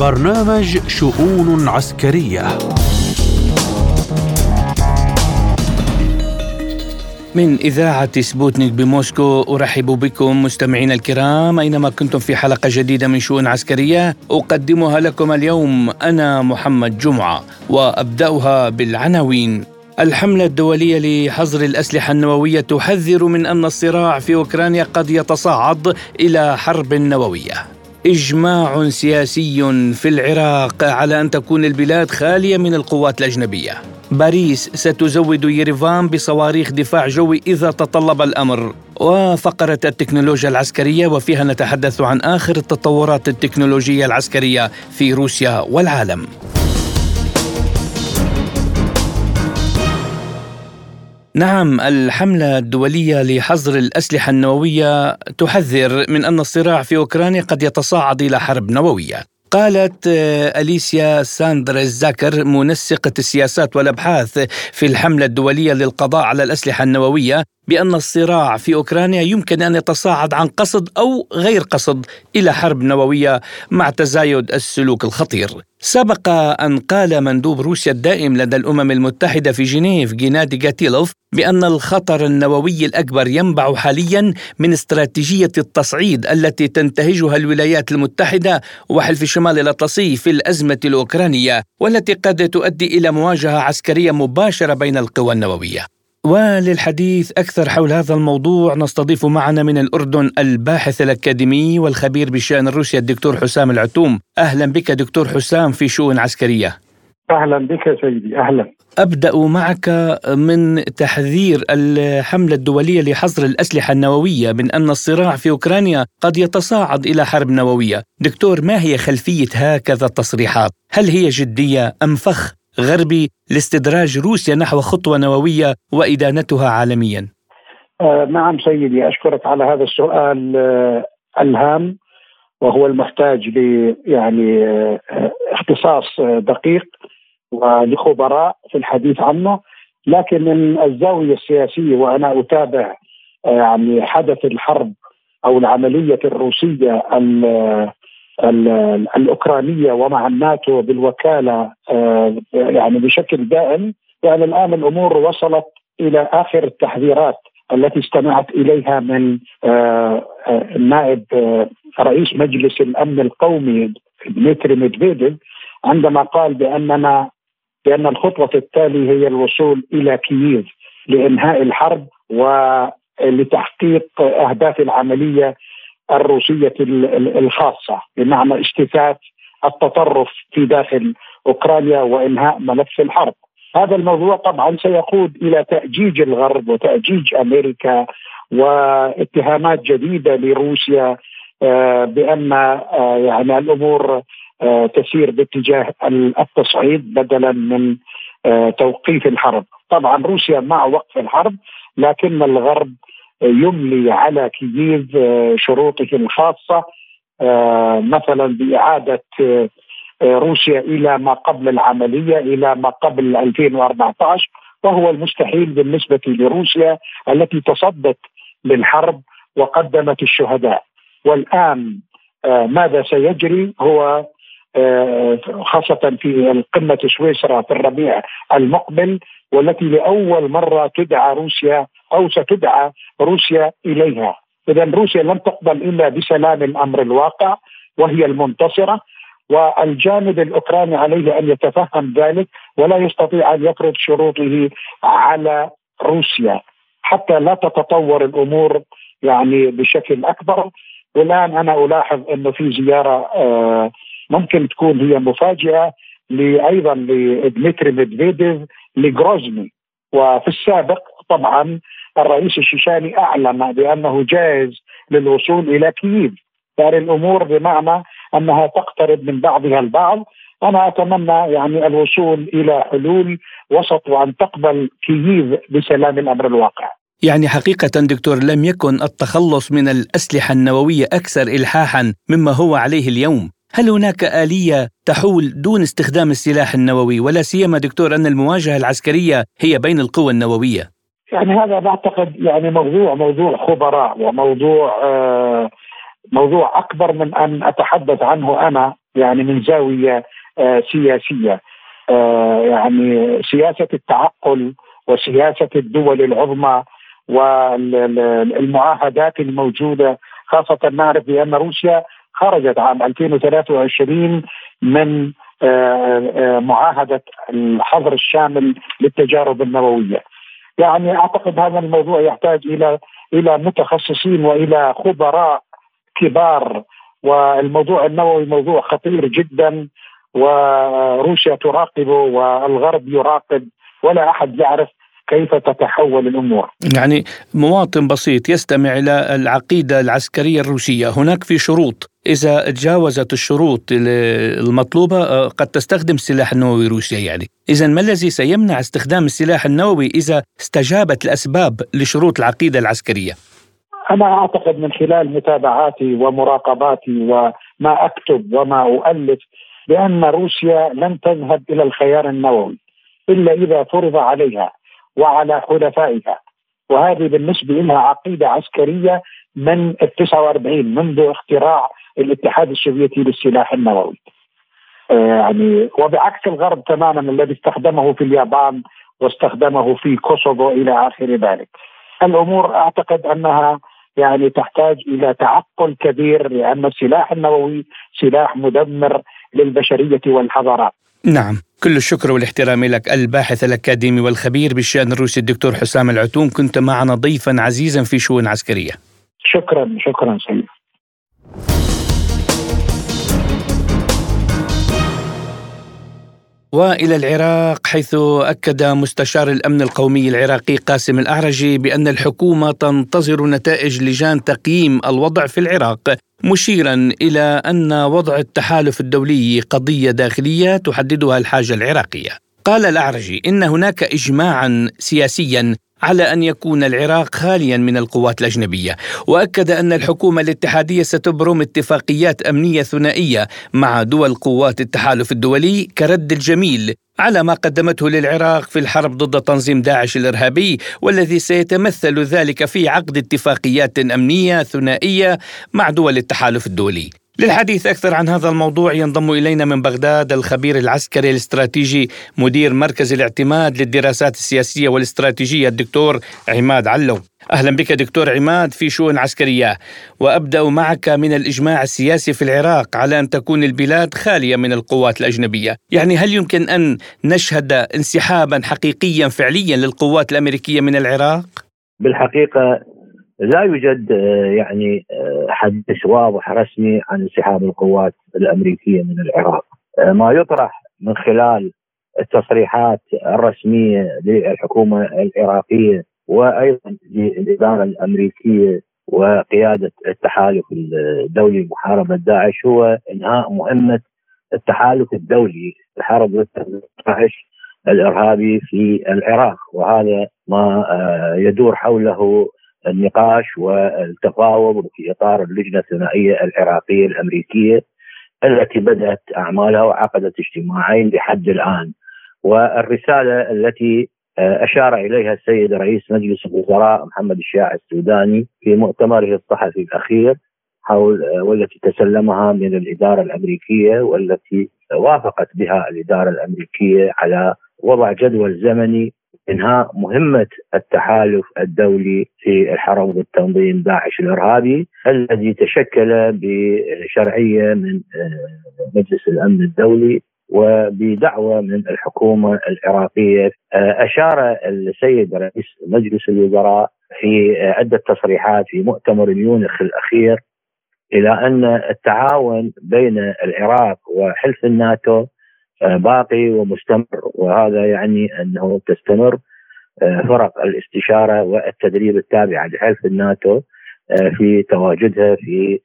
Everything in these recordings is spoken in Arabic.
برنامج شؤون عسكرية. من إذاعة سبوتنيك بموسكو أرحب بكم مستمعينا الكرام. أينما كنتم في حلقة جديدة من شؤون عسكرية أقدمها لكم اليوم أنا محمد جمعة وأبدأها بالعناوين. الحملة الدولية لحظر الأسلحة النووية تحذر من أن الصراع في أوكرانيا قد يتصاعد إلى حرب نووية. إجماع سياسي في العراق على أن تكون البلاد خالية من القوات الأجنبية. باريس ستزود يريفان بصواريخ دفاع جوي إذا تطلب الأمر. وفقرة التكنولوجيا العسكرية وفيها نتحدث عن آخر التطورات التكنولوجية العسكرية في روسيا والعالم. نعم الحملة الدولية لحظر الأسلحة النووية تحذر من أن الصراع في أوكرانيا قد يتصاعد إلى حرب نووية. قالت آه، أليسيا ساندرز زاكر منسقة السياسات والأبحاث في الحملة الدولية للقضاء على الأسلحة النووية بأن الصراع في أوكرانيا يمكن أن يتصاعد عن قصد أو غير قصد إلى حرب نووية مع تزايد السلوك الخطير. سبق أن قال مندوب روسيا الدائم لدى الأمم المتحدة في جنيف جينادي جاتيلوف بأن الخطر النووي الأكبر ينبع حاليا من استراتيجية التصعيد التي تنتهجها الولايات المتحدة وحلف شمال الأطلسي في الأزمة الأوكرانية والتي قد تؤدي إلى مواجهة عسكرية مباشرة بين القوى النووية. وللحديث أكثر حول هذا الموضوع نستضيف معنا من الأردن الباحث الأكاديمي والخبير بشأن روسيا الدكتور حسام العتوم. أهلا بك دكتور حسام في شؤون عسكرية. أهلا بك سيدي أهلا. أبدأ معك من تحذير الحملة الدولية لحظر الأسلحة النووية من أن الصراع في أوكرانيا قد يتصاعد إلى حرب نووية، دكتور ما هي خلفية هكذا التصريحات؟ هل هي جدية أم فخ؟ غربي لاستدراج روسيا نحو خطوة نووية وإدانتها عالميا؟ آه نعم سيدي أشكرك على هذا السؤال آه الهام وهو المحتاج ل يعني آه اختصاص دقيق ولخبراء في الحديث عنه لكن من الزاوية السياسية وأنا أتابع يعني حدث الحرب أو العملية الروسية ال ال الأوكرانية ومع الناتو بالوكالة آه، يعني بشكل دائم يعني الآن الأمور وصلت إلى آخر التحذيرات التي استمعت إليها من آه، النائب رئيس مجلس الأمن القومي دمتري ميدفيديف عندما قال بأننا بأن الخطوة التالية هي الوصول إلى كييف لإنهاء الحرب ولتحقيق أهداف العملية الروسية الخاصة بمعنى استفاف التطرف في داخل أوكرانيا وإنهاء ملف الحرب. هذا الموضوع طبعا سيقود إلى تأجيج الغرب وتأجيج أمريكا واتهامات جديدة لروسيا آه، بأن آه، يعني الأمور آه، تسير باتجاه التصعيد بدلا من توقيف الحرب طبعا روسيا مع وقف الحرب لكن الغرب يملي على كييف شروطه الخاصة مثلا بإعادة روسيا إلى ما قبل العملية إلى ما قبل 2014 وهو المستحيل بالنسبة لروسيا التي تصدت للحرب وقدمت الشهداء. والآن ماذا سيجري؟ هو خاصة في قمة سويسرا في الربيع المقبل والتي لأول مرة تدعى روسيا أو ستدعى روسيا إليها. إذا روسيا لم تقبل إلا بسلام الأمر الواقع وهي المنتصرة والجانب الأوكراني عليه أن يتفهم ذلك ولا يستطيع أن يفرض شروطه على روسيا. حتى لا تتطور الأمور يعني بشكل أكبر. والآن أنا ألاحظ أنه في زيارة آه ممكن تكون هي مفاجئة أيضا لدمتري ميدفيديف لجروزني. وفي السابق طبعا الرئيس الشيشاني أعلن بأنه جاهز للوصول إلى كييف. يعني الأمور بمعنى أنها تقترب من بعضها البعض. أنا أتمنى يعني الوصول إلى حلول وسط وأن تقبل كييف بسلام الأمر الواقع. يعني حقيقة دكتور لم يكن التخلص من الأسلحة النووية أكثر إلحاحا مما هو عليه اليوم. هل هناك آلية تحول دون استخدام السلاح النووي؟ ولا سيما دكتور أن المواجهة العسكرية هي بين القوى النووية. يعني هذا بعتقد يعني موضوع موضوع خبراء وموضوع آه موضوع أكبر من أن أتحدث عنه أنا يعني من زاوية سياسية يعني سياسة التعقل وسياسة الدول العظمى والمعاهدات الموجودة خاصة نعرف بأن روسيا خرجت عام 2023 من معاهدة الحظر الشامل للتجارب النووية. يعني أعتقد هذا الموضوع يحتاج إلى إلى متخصصين وإلى خبراء كبار والموضوع النووي موضوع خطير جدا وروسيا تراقبه والغرب يراقب ولا أحد يعرف كيف تتحول الأمور. يعني مواطن بسيط يستمع إلى العقيدة العسكرية الروسية، هناك في شروط، إذا تجاوزت الشروط المطلوبة قد تستخدم السلاح النووي روسيا يعني، إذا ما الذي سيمنع استخدام السلاح النووي إذا استجابت الأسباب لشروط العقيدة العسكرية؟ أنا أعتقد من خلال متابعاتي ومراقباتي وما أكتب وما أؤلف بأن روسيا لن تذهب إلى الخيار النووي إلا إذا فرض عليها وعلى حلفائها وهذه بالنسبة لها عقيدة عسكرية من ال 49 منذ اختراع الاتحاد السوفيتي للسلاح النووي. يعني وبعكس الغرب تماما الذي استخدمه في اليابان واستخدمه في كوسوفو إلى آخر ذلك. الأمور أعتقد أنها يعني تحتاج إلى تعقل كبير لأن السلاح النووي سلاح مدمر للبشرية والحضارات. نعم كل الشكر والاحترام لك الباحث الأكاديمي والخبير بالشأن الروسي الدكتور حسام العتوم كنت معنا ضيفا عزيزا في شؤون عسكرية شكرا شكرا سيد وإلى العراق حيث أكد مستشار الأمن القومي العراقي قاسم الاعرجي بأن الحكومة تنتظر نتائج لجان تقييم الوضع في العراق مشيرا إلى أن وضع التحالف الدولي قضية داخلية تحددها الحاجة العراقية. قال الاعرجي إن هناك اجماعا سياسيا على أن يكون العراق خاليا من القوات الأجنبية، وأكد أن الحكومة الاتحادية ستبرم اتفاقيات أمنية ثنائية مع دول قوات التحالف الدولي كرد الجميل على ما قدمته للعراق في الحرب ضد تنظيم داعش الإرهابي والذي سيتمثل ذلك في عقد اتفاقيات أمنية ثنائية مع دول التحالف الدولي. للحديث أكثر عن هذا الموضوع ينضم إلينا من بغداد الخبير العسكري الاستراتيجي مدير مركز الاعتماد للدراسات السياسية والاستراتيجية الدكتور عماد علو. أهلا بك دكتور عماد في شؤون عسكرية. وأبدأ معك من الإجماع السياسي في العراق على أن تكون البلاد خالية من القوات الأجنبية. يعني هل يمكن أن نشهد انسحابا حقيقيا فعليا للقوات الأمريكية من العراق؟ بالحقيقة لا يوجد آه، يعني آه، حديث واضح رسمي عن انسحاب القوات الأمريكية من العراق. آه، ما يطرح من خلال التصريحات الرسمية للحكومة العراقية وأيضا للإدارة الأمريكية وقيادة التحالف الدولي لمحاربه داعش هو إنهاء مهمة التحالف الدولي لحرب داعش الإرهابي في العراق. وهذا ما يدور حوله النقاش والتفاوض في إطار اللجنة الثنائية العراقية الأمريكية التي بدأت أعمالها وعقدت اجتماعين لحد الآن. والرسالة التي آه، أشار إليها السيد رئيس مجلس الوزراء محمد الشاع السوداني في مؤتمره الصحفي الأخير حول آه، والتي تسلمها من الإدارة الأمريكية والتي وافقت بها الإدارة الأمريكية على وضع جدول زمني انهاء مهمة التحالف الدولي في الحرب ضد تنظيم داعش الإرهابي الذي تشكل بشرعية من آه، مجلس الأمن الدولي وبدعوة من الحكومة العراقية. آه، أشار السيد رئيس مجلس الوزراء في عدة تصريحات في مؤتمر يونخ الأخير إلى أن التعاون بين العراق وحلف الناتو آه، باقي ومستمر وهذا يعني أنه تستمر آه، فرق الاستشارة والتدريب التابعه لحلف الناتو آه، في تواجدها في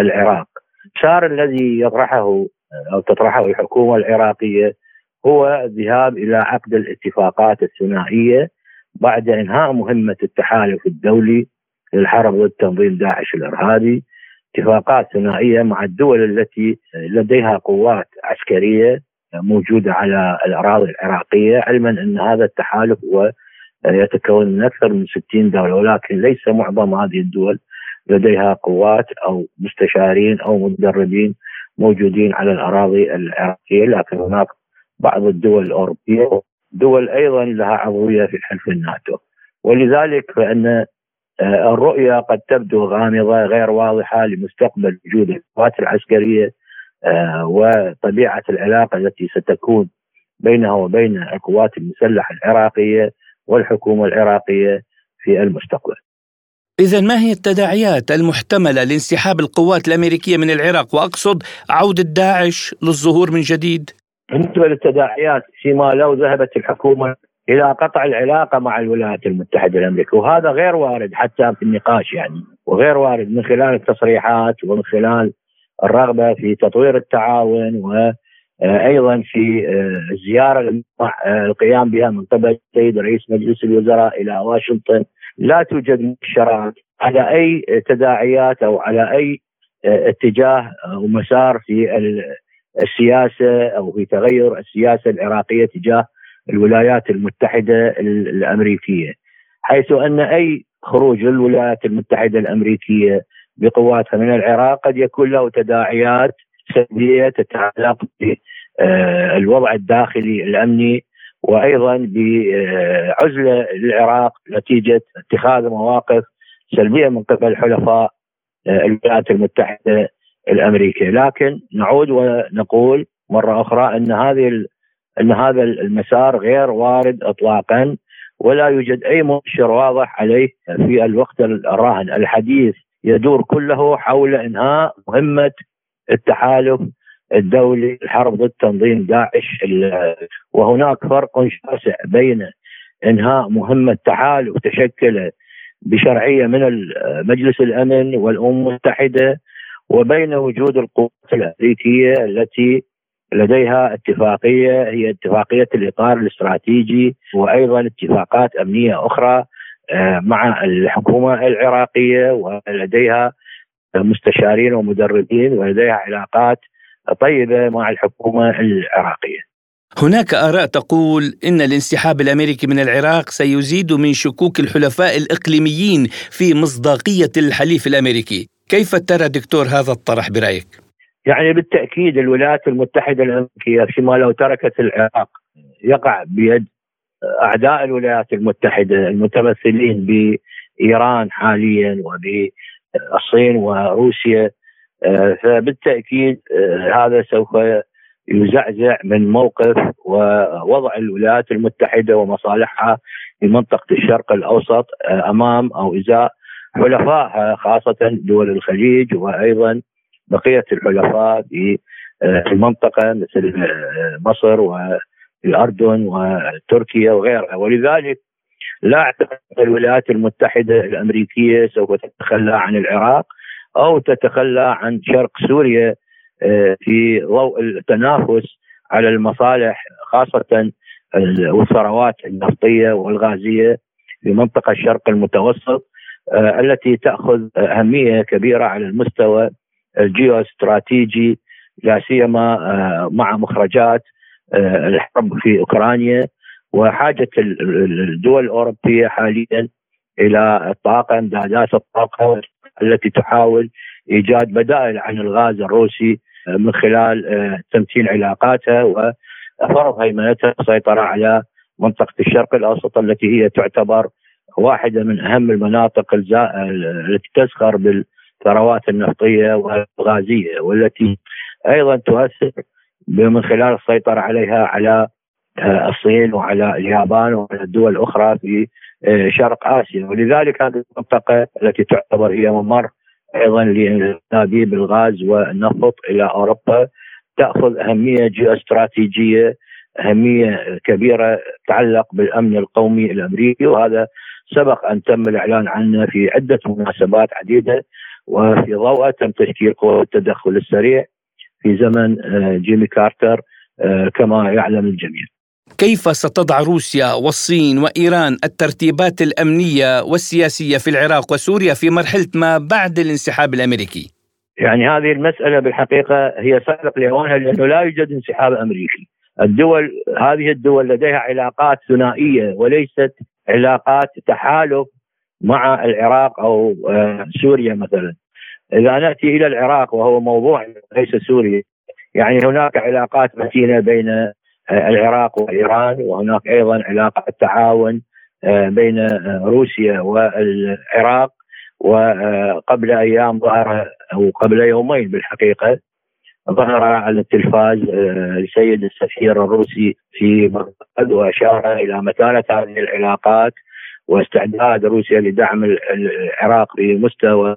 العراق. الشار الذي يطرحه أو تطرحه الحكومة العراقية هو الذهاب إلى عقد الاتفاقات الثنائية بعد إنهاء مهمة التحالف الدولي للحرب ضد تنظيم داعش الإرهابي اتفاقات ثنائية مع الدول التي لديها قوات عسكرية موجودة على الأراضي العراقية علما أن هذا التحالف هو يتكون من أكثر من 60 دولة ولكن ليس معظم هذه الدول لديها قوات أو مستشارين أو مدربين موجودين على الأراضي العراقية لكن هناك بعض الدول الأوروبية دول أيضا لها عضوية في حلف الناتو. ولذلك فإن آه، الرؤيه قد تبدو غامضة غير واضحة لمستقبل وجود القوات العسكرية آه، وطبيعة العلاقة التي ستكون بينها وبين القوات المسلحة العراقية والحكومة العراقية في المستقبل. إذا ما هي التداعيات المحتملة لانسحاب القوات الأمريكية من العراق وأقصد عودة داعش للظهور من جديد؟ بالنسبة للتداعيات فيما لو ذهبت الحكومة إلى قطع العلاقة مع الولايات المتحدة الأمريكية وهذا غير وارد حتى في النقاش يعني وغير وارد من خلال التصريحات ومن خلال الرغبة في تطوير التعاون وأيضا في الزيارة القيام بها من قبل السيد رئيس مجلس الوزراء إلى واشنطن. لا توجد مؤشرات على أي تداعيات أو على أي اتجاه ومسار في السياسة أو في تغير السياسة العراقية تجاه الولايات المتحدة الأمريكية حيث أن أي خروج للولايات المتحدة الأمريكية بقواتها من العراق قد يكون له تداعيات سلبية تتعلق بالوضع الداخلي الأمني وأيضا بعزله للعراق نتيجة اتخاذ مواقف سلبية من قبل حلفاء آه، الولايات المتحدة الأمريكية، لكن نعود ونقول مرة أخرى أن هذه أن هذا المسار غير وارد اطلاقا ولا يوجد أي مؤشر واضح عليه في الوقت الراهن، الحديث يدور كله حول إنهاء مهمة التحالف الدولي الحرب ضد تنظيم داعش وهناك فرق شاسع بين إنهاء مهمة تحالف تشكل بشرعية من مجلس الأمن والأمم المتحدة وبين وجود القوات الأمريكية التي لديها اتفاقية هي اتفاقية الإطار الاستراتيجي وأيضا اتفاقات أمنية أخرى آه، مع الحكومة العراقية ولديها مستشارين ومدربين ولديها علاقات طيبة مع الحكومة العراقية. هناك آراء تقول إن الانسحاب الأمريكي من العراق سيزيد من شكوك الحلفاء الإقليميين في مصداقية الحليف الأمريكي كيف ترى دكتور هذا الطرح برأيك؟ يعني بالتأكيد الولايات المتحدة الأمريكية فيما لو تركت العراق يقع بيد أعداء الولايات المتحدة المتمثلين بإيران حاليا وبالصين وروسيا آه، فبالتأكيد آه، هذا سوف يزعزع من موقف ووضع الولايات المتحدة ومصالحها في منطقة الشرق الأوسط آه، أمام أو إزاء حلفائها خاصة دول الخليج وأيضا بقية الحلفاء في المنطقة مثل مصر والاردن وتركيا وغيرها. ولذلك لا أعتقد الولايات المتحدة الأمريكية سوف تتخلى عن العراق أو تتخلى عن شرق سوريا آه، في ضوء التنافس على المصالح خاصة والثروات النفطية والغازية في منطقة الشرق المتوسط آه، التي تأخذ أهمية كبيرة على المستوى الجيو استراتيجي لا سيما آه، مع مخرجات الحرب في أوكرانيا وحاجة الدول الأوروبية حاليا إلى الطاقة إمدادات الطاقة التي تحاول إيجاد بدائل عن الغاز الروسي آه، من خلال آه، تمتين علاقاتها وفرض هيمنتها السيطره على منطقة الشرق الأوسط التي هي تعتبر واحدة من أهم المناطق التي تزخر بالثروات النفطية والغازية والتي أيضا تؤثر من خلال السيطرة عليها على آه، الصين وعلى اليابان وعلى الدول الأخرى في آه، شرق آسيا. ولذلك هذه المنطقة التي تعتبر هي ممر أيضا لانابيب الغاز والنفط إلى أوروبا تأخذ أهمية جيوستراتيجية أهمية كبيرة تتعلق بالأمن القومي الأمريكي وهذا سبق أن تم الإعلان عنه في عدة مناسبات عديدة. وفي ضوءه تم تشكيل قوى التدخل السريع في زمن آه، جيمي كارتر كما يعلم الجميع. كيف ستضع روسيا والصين وإيران الترتيبات الأمنية والسياسية في العراق وسوريا في مرحلة ما بعد الانسحاب الأمريكي؟ يعني هذه المسألة بالحقيقة هي سابق لاوانها لأنه لا يوجد انسحاب أمريكي. الدول هذه الدول لديها علاقات ثنائية وليست علاقات تحالف مع العراق أو آه، سوريا مثلا. إذا نأتي إلى العراق وهو موضوع ليس سوريا يعني هناك علاقات متينة بين العراق وإيران وهناك أيضا علاقات تعاون بين روسيا والعراق وقبل أيام ظهر أو قبل يومين بالحقيقة ظهر على التلفاز السيد السفير الروسي في بغداد وأشار إلى متانة هذه العلاقات واستعداد روسيا لدعم العراق في مستوى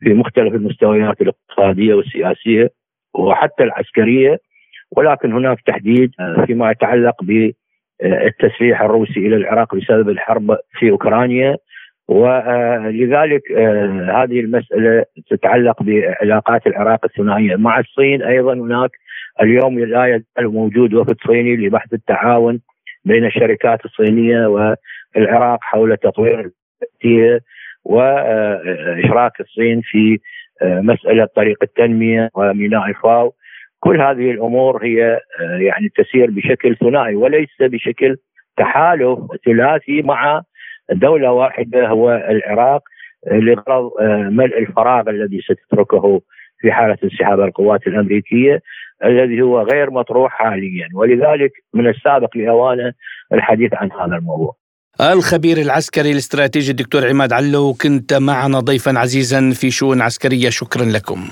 في مختلف المستويات الاقتصادية والسياسية وحتى العسكرية ولكن هناك تحديد فيما يتعلق بالتسليح الروسي إلى العراق بسبب الحرب في أوكرانيا. ولذلك هذه المسألة تتعلق بعلاقات العراق الثنائية مع الصين. أيضا هناك اليوم لا يزال موجود وفد صيني لبحث التعاون بين الشركات الصينية والعراق حول تطوير وإشراك الصين في مسألة طريق التنمية وميناء الفاو كل هذه الأمور هي يعني تسير بشكل ثنائي وليس بشكل تحالف ثلاثي مع دولة واحدة هو العراق لغرض ملء الفراغ الذي ستتركه في حالة انسحاب القوات الأمريكية الذي هو غير مطروح حاليا ولذلك من السابق لأوانه الحديث عن هذا الموضوع. الخبير العسكري الاستراتيجي الدكتور عماد علو كنت معنا ضيفا عزيزا في شؤون عسكرية شكرا لكم.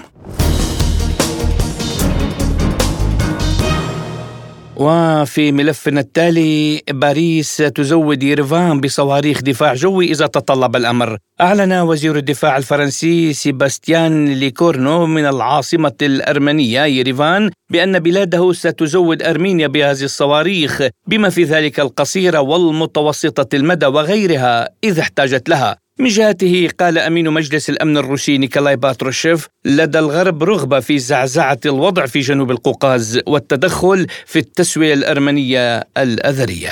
وفي ملفنا التالي باريس تزود يريفان بصواريخ دفاع جوي إذا تطلب الأمر. أعلن وزير الدفاع الفرنسي سيباستيان ليكورنو من العاصمة الأرمنية يريفان بأن بلاده ستزود أرمينيا بهذه الصواريخ بما في ذلك القصيرة والمتوسطة المدى وغيرها إذا احتاجت لها. من جهته قال أمين مجلس الأمن الروسي نيكولاي باتروشيف لدى الغرب رغبة في زعزعة الوضع في جنوب القوقاز والتدخل في التسوية الأرمنية الأذرية.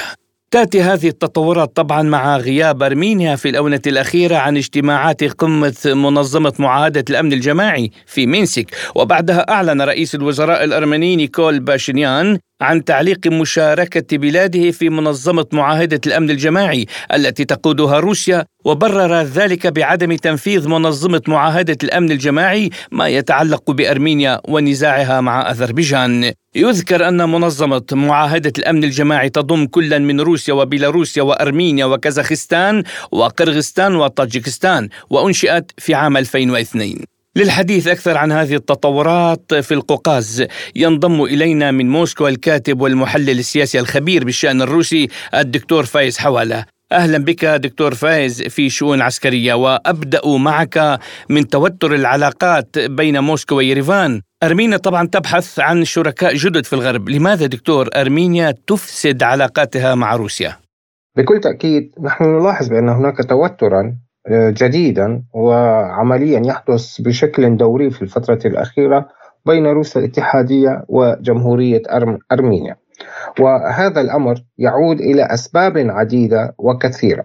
تأتي هذه التطورات طبعا مع غياب أرمينيا في الآونة الأخيرة عن اجتماعات قمة منظمة معاهدة الأمن الجماعي في مينسك وبعدها أعلن رئيس الوزراء الأرمني نيكول باشينيان عن تعليق مشاركة بلاده في منظمة معاهدة الأمن الجماعي التي تقودها روسيا وبرر ذلك بعدم تنفيذ منظمة معاهدة الأمن الجماعي ما يتعلق بأرمينيا ونزاعها مع أذربيجان. يذكر أن منظمة معاهدة الأمن الجماعي تضم كلا من روسيا وبيلاروسيا وأرمينيا وكازاخستان وقرغستان وطاجكستان وأنشئت في عام 2002 للحديث أكثر عن هذه التطورات في القوقاز. ينضم إلينا من موسكو الكاتب والمحلل السياسي الخبير بالشأن الروسي الدكتور فايز حوالة أهلا بك دكتور فايز في شؤون عسكرية وأبدأ معك من توتر العلاقات بين موسكو ويريفان. أرمينيا طبعا تبحث عن شركاء جدد في الغرب. لماذا دكتور أرمينيا تفسد علاقاتها مع روسيا؟ بكل تأكيد نحن نلاحظ بأن هناك توترا جديدا وعمليا يحدث بشكل دوري في الفترة الأخيرة بين روسيا الاتحادية وجمهورية أرمينيا. وهذا الأمر يعود إلى أسباب عديدة وكثيرة.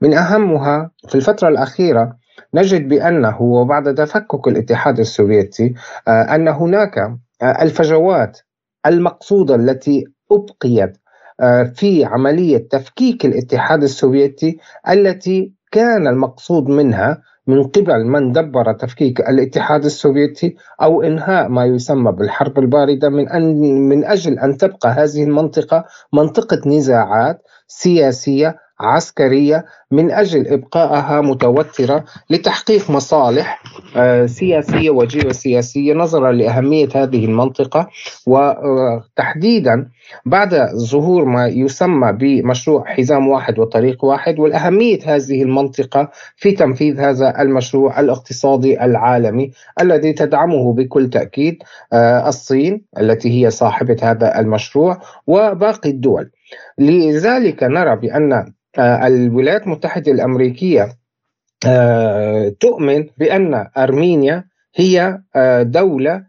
من أهمها في الفترة الأخيرة نجد بأنه وبعد تفكك الاتحاد السوفيتي أن هناك الفجوات المقصودة التي أبقيت في عملية تفكيك الاتحاد السوفيتي التي كان المقصود منها من قبل من دبر تفكيك الاتحاد السوفيتي أو إنهاء ما يسمى بالحرب الباردة من ان من أجل أن تبقى هذه المنطقة منطقة نزاعات سياسية عسكرية من أجل ابقائها متوترة لتحقيق مصالح آه، سياسية وجيوسياسية نظرا لأهمية هذه المنطقة وتحديدا بعد ظهور ما يسمى بمشروع حزام واحد وطريق واحد والأهمية هذه المنطقة في تنفيذ هذا المشروع الاقتصادي العالمي الذي تدعمه بكل تأكيد آه، الصين التي هي صاحبة هذا المشروع وباقي الدول. لذلك نرى بأن آه، الولايات المتحدة الأمريكية آه، تؤمن بأن أرمينيا هي آه، دولة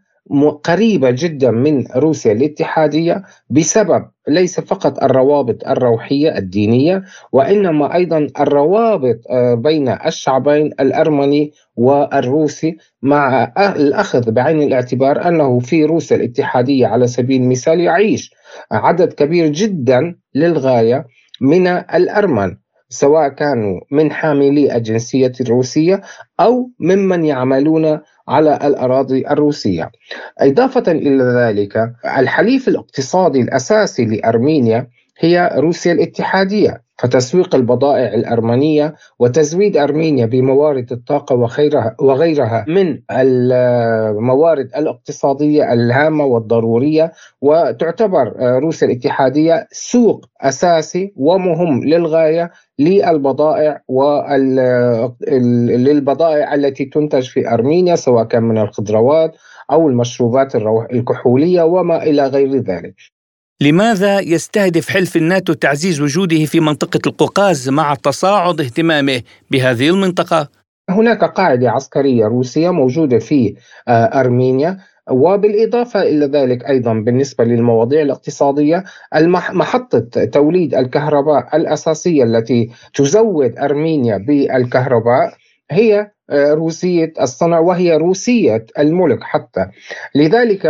قريبة جدا من روسيا الاتحادية بسبب ليس فقط الروابط الروحية الدينية وإنما أيضا الروابط بين الشعبين الأرمني والروسي مع الأخذ بعين الاعتبار أنه في روسيا الاتحادية على سبيل المثال يعيش عدد كبير جدا للغاية من الأرمن. سواء كانوا من حاملي الجنسية الروسية أو ممن يعملون على الأراضي الروسية. إضافة إلى ذلك الحليف الاقتصادي الأساسي لأرمينيا هي روسيا الاتحادية. فتسويق البضائع الأرمنية وتزويد أرمينيا بموارد الطاقة وغيرها, وغيرها من الموارد الاقتصادية الهامة والضرورية وتعتبر روسيا الاتحادية سوق أساسي ومهم للغاية للبضائع وللبضائع التي تنتج في أرمينيا سواء كان من الخضروات أو المشروبات الكحولية وما إلى غير ذلك. لماذا يستهدف حلف الناتو تعزيز وجوده في منطقة القوقاز مع تصاعد اهتمامه بهذه المنطقة؟ هناك قاعدة عسكرية روسية موجودة في آه، أرمينيا وبالإضافة إلى ذلك أيضا بالنسبة للمواضيع الاقتصادية محطة توليد الكهرباء الأساسية التي تزود أرمينيا بالكهرباء هي آه، روسية الصنع وهي روسية الملك حتى لذلك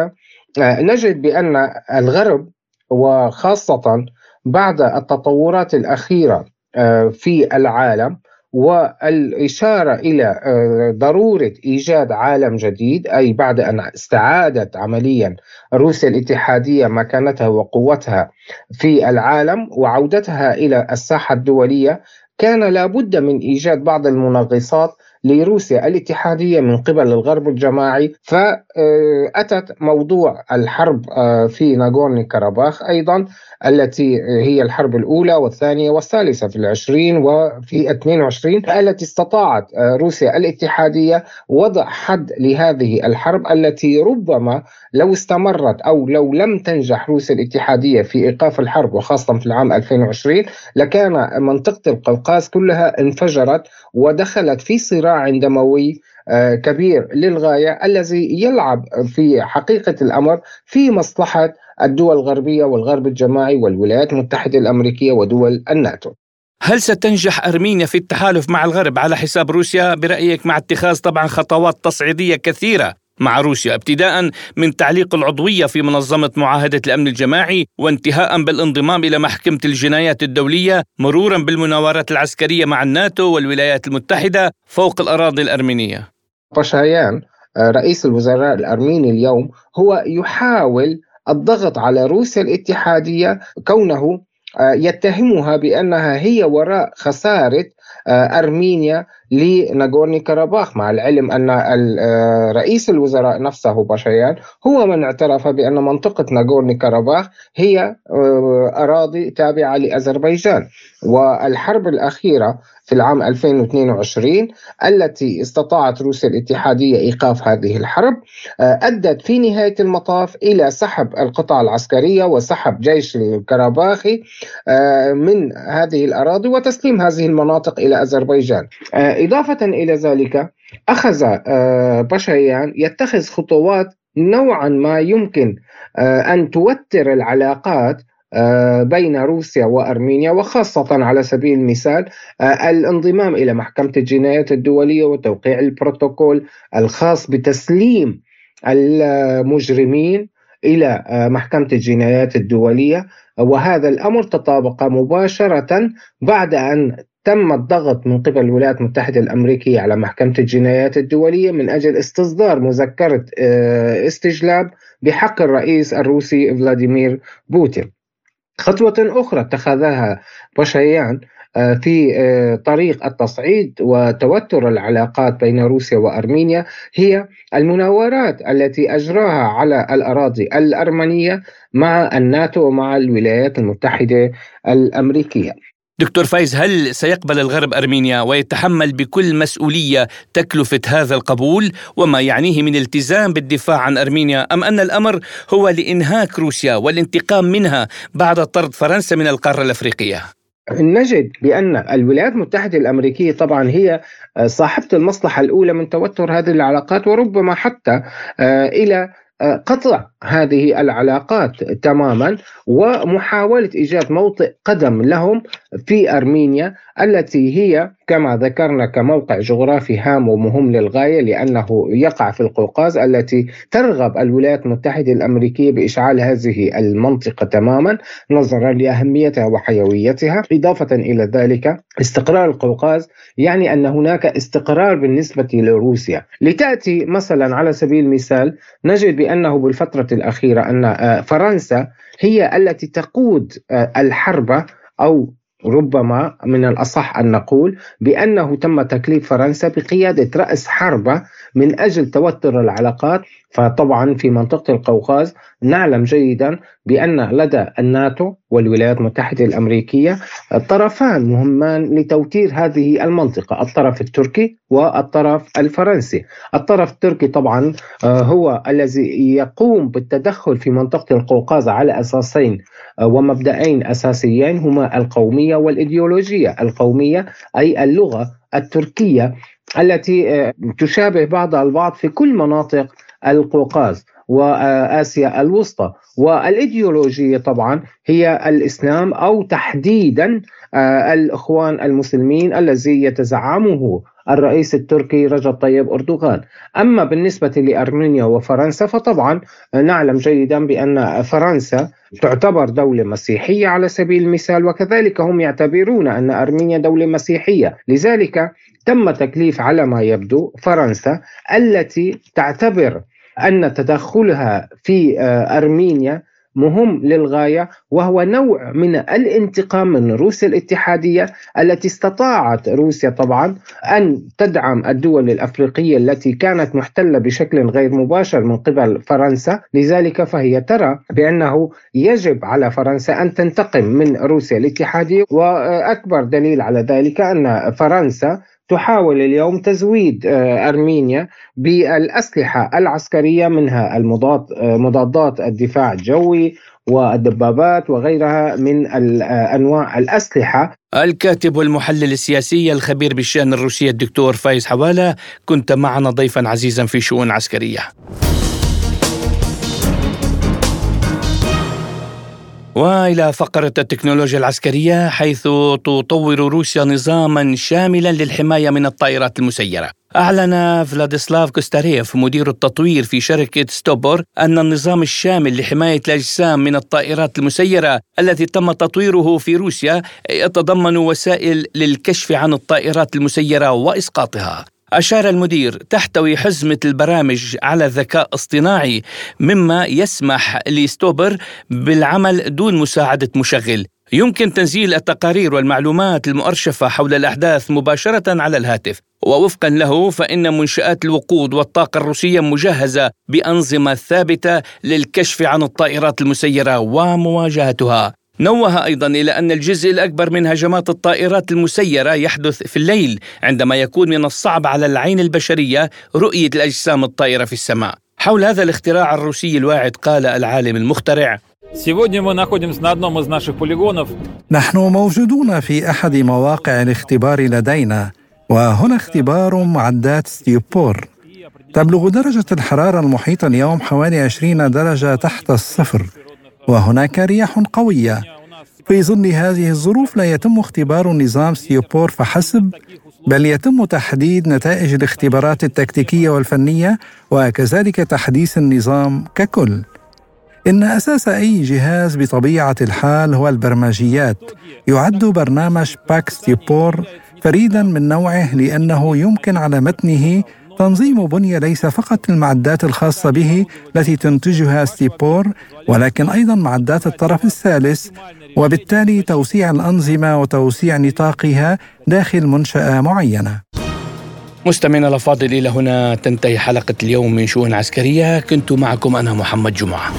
آه، نجد بأن الغرب وخاصة بعد التطورات الأخيرة آه، في العالم والإشارة إلى آه، ضرورة إيجاد عالم جديد أي بعد أن استعادت عمليا روسيا الاتحادية مكانتها وقوتها في العالم وعودتها إلى الساحة الدولية كان لابد من إيجاد بعض المنغصات لروسيا الاتحادية من قبل الغرب الجماعي فأتت موضوع الحرب آه، في ناغورني كاراباخ أيضا التي هي الحرب الأولى والثانية والثالثة في العشرين وفي 22 التي استطاعت آه، روسيا الاتحادية وضع حد لهذه الحرب التي ربما لو استمرت أو لو لم تنجح روسيا الاتحادية في إيقاف الحرب وخاصة في العام 2020 لكان منطقة القوقاز كلها انفجرت ودخلت في صراع دموي آه، كبير للغاية الذي يلعب في حقيقة الأمر في مصلحة الدول الغربية والغرب الجماعي والولايات المتحدة الأمريكية ودول الناتو. هل ستنجح أرمينيا في التحالف مع الغرب على حساب روسيا برأيك مع اتخاذ طبعا خطوات تصعيدية كثيرة مع روسيا ابتداء من تعليق العضوية في منظمة معاهدة الأمن الجماعي وانتهاء بالانضمام إلى محكمة الجنايات الدولية مرورا بالمناورات العسكرية مع الناتو والولايات المتحدة فوق الأراضي الأرمينية. باشايان آه، رئيس الوزراء الأرميني اليوم هو يحاول الضغط على روسيا الاتحادية كونه آه، يتهمها بأنها هي وراء خسارة آه، أرمينيا لناغورني كاراباخ مع العلم أن آه، رئيس الوزراء نفسه باشيان هو من اعترف بأن منطقة ناغورني كاراباخ هي أراضي تابعة لأذربيجان. والحرب الأخيرة في العام 2022 التي استطاعت روسيا الاتحادية إيقاف هذه الحرب آه، أدت في نهاية المطاف إلى سحب القطع العسكرية وسحب جيش الكرباخي آه، من هذه الأراضي وتسليم هذه المناطق إلى أذربيجان. آه، إضافة إلى ذلك أخذ بشيان يتخذ خطوات نوعا ما يمكن أن توتر العلاقات آه، بين روسيا وأرمينيا وخاصة على سبيل المثال آه، الانضمام إلى محكمة الجنايات الدولية وتوقيع البروتوكول الخاص بتسليم المجرمين إلى آه، محكمة الجنايات الدولية. وهذا الأمر تطابق مباشرة بعد أن تم الضغط من قبل الولايات المتحدة الأمريكية على محكمة الجنايات الدولية من أجل استصدار مذكرة استجلاب بحق الرئيس الروسي فلاديمير بوتين خطوة أخرى اتخذها بشيان آه، في آه، طريق التصعيد وتوتر العلاقات بين روسيا وأرمينيا هي المناورات التي أجراها على الأراضي الأرمنية مع الناتو ومع الولايات المتحدة الأمريكية. دكتور فايز هل سيقبل الغرب أرمينيا ويتحمل بكل مسؤولية تكلفة هذا القبول وما يعنيه من التزام بالدفاع عن أرمينيا أم أن الأمر هو لإنهاك روسيا والانتقام منها بعد طرد فرنسا من القارة الأفريقية؟ نجد بأن الولايات المتحدة الأمريكية طبعا هي صاحبة المصلحة الأولى من توتر هذه العلاقات وربما حتى آه، إلى آه، قطع هذه العلاقات تماما ومحاولة إيجاد موطئ قدم لهم في أرمينيا التي هي كما ذكرنا كموقع جغرافي هام ومهم للغاية لأنه يقع في القوقاز التي ترغب الولايات المتحدة الأمريكية بإشعال هذه المنطقة تماما نظرا لأهميتها وحيويتها. إضافة إلى ذلك استقرار القوقاز يعني أن هناك استقرار بالنسبة لروسيا. لتأتي مثلا على سبيل المثال نجد بأنه بالفترة الأخيرة أن آه، فرنسا هي التي تقود آه، الحرب أو ربما من الأصح أن نقول بأنه تم تكليف فرنسا بقيادة رأس حربة من أجل توتر العلاقات فطبعا في منطقة القوقاز نعلم جيدا بأن لدى الناتو والولايات المتحدة الأمريكية طرفان مهمان لتوتير هذه المنطقة الطرف التركي والطرف الفرنسي. الطرف التركي طبعا آه، هو الذي يقوم بالتدخل في منطقة القوقاز على أساسين آه، ومبدأين أساسيين هما القومية والإيديولوجية. القومية أي اللغة التركية التي آه، تشابه بعضها البعض في كل مناطق القوقاز. وآسيا الوسطى. والإيديولوجية طبعا هي الإسلام أو تحديدا آه، الإخوان المسلمين الذي يتزعمه الرئيس التركي رجب طيب أردوغان. أما بالنسبة لأرمينيا وفرنسا فطبعا نعلم جيدا بأن فرنسا تعتبر دولة مسيحية على سبيل المثال وكذلك هم يعتبرون أن أرمينيا دولة مسيحية. لذلك تم تكليف على ما يبدو فرنسا التي تعتبر أن تدخلها في آه، أرمينيا مهم للغاية وهو نوع من الانتقام من روسيا الاتحادية التي استطاعت روسيا طبعا أن تدعم الدول الأفريقية التي كانت محتلة بشكل غير مباشر من قبل فرنسا، لذلك فهي ترى بأنه يجب على فرنسا أن تنتقم من روسيا الاتحادية. وأكبر دليل على ذلك أن فرنسا تحاول اليوم تزويد آه، أرمينيا بالأسلحة العسكرية منها المضاد آه، مضادات الدفاع الجوي والدبابات وغيرها من آه، أنواع الأسلحة. الكاتب والمحلل السياسي الخبير بالشأن الروسيه الدكتور فايز حواله كنت معنا ضيفا عزيزا في شؤون عسكرية. وإلى فقرة التكنولوجيا العسكرية حيث تطور روسيا نظاما شاملا للحماية من الطائرات المسيرة. أعلن فلاديسلاف كوستاريف مدير التطوير في شركة ستوبور أن النظام الشامل لحماية الأجسام من الطائرات المسيرة التي تم تطويره في روسيا يتضمن وسائل للكشف عن الطائرات المسيرة وإسقاطها أشار المدير تحتوي حزمة البرامج على الذكاء اصطناعي مما يسمح لستوبر بالعمل دون مساعدة مشغل. يمكن تنزيل التقارير والمعلومات المؤرشفة حول الأحداث مباشرة على الهاتف. ووفقا له فإن منشآت الوقود والطاقة الروسية مجهزة بأنظمة ثابتة للكشف عن الطائرات المسيرة ومواجهتها. نوه أيضا إلى أن الجزء الأكبر من هجمات الطائرات المسيرة يحدث في الليل عندما يكون من الصعب على العين البشرية رؤية الأجسام الطائرة في السماء. حول هذا الاختراع الروسي الواعد قال العالم المخترع. نحن موجودون في أحد مواقع الاختبار لدينا وهنا اختبار معدات ستيوبور. تبلغ درجة الحرارة المحيطة اليوم حوالي 20 درجة تحت الصفر. وهناك رياح قوية. في ظل هذه الظروف لا يتم اختبار نظام سيوبور فحسب بل يتم تحديد نتائج الاختبارات التكتيكية والفنية وكذلك تحديث النظام ككل. إن أساس أي جهاز بطبيعة الحال هو البرمجيات. يعد برنامج باك ستيبور فريدا من نوعه لأنه يمكن على متنه تنظيم بنية ليس فقط المعدات الخاصة به التي تنتجها ستيبور ولكن أيضا معدات الطرف الثالث وبالتالي توسيع الأنظمة وتوسيع نطاقها داخل منشأة معينة. مستمعينا الأفاضل إلى هنا تنتهي حلقة اليوم من شؤون عسكرية. كنت معكم أنا محمد جمعة.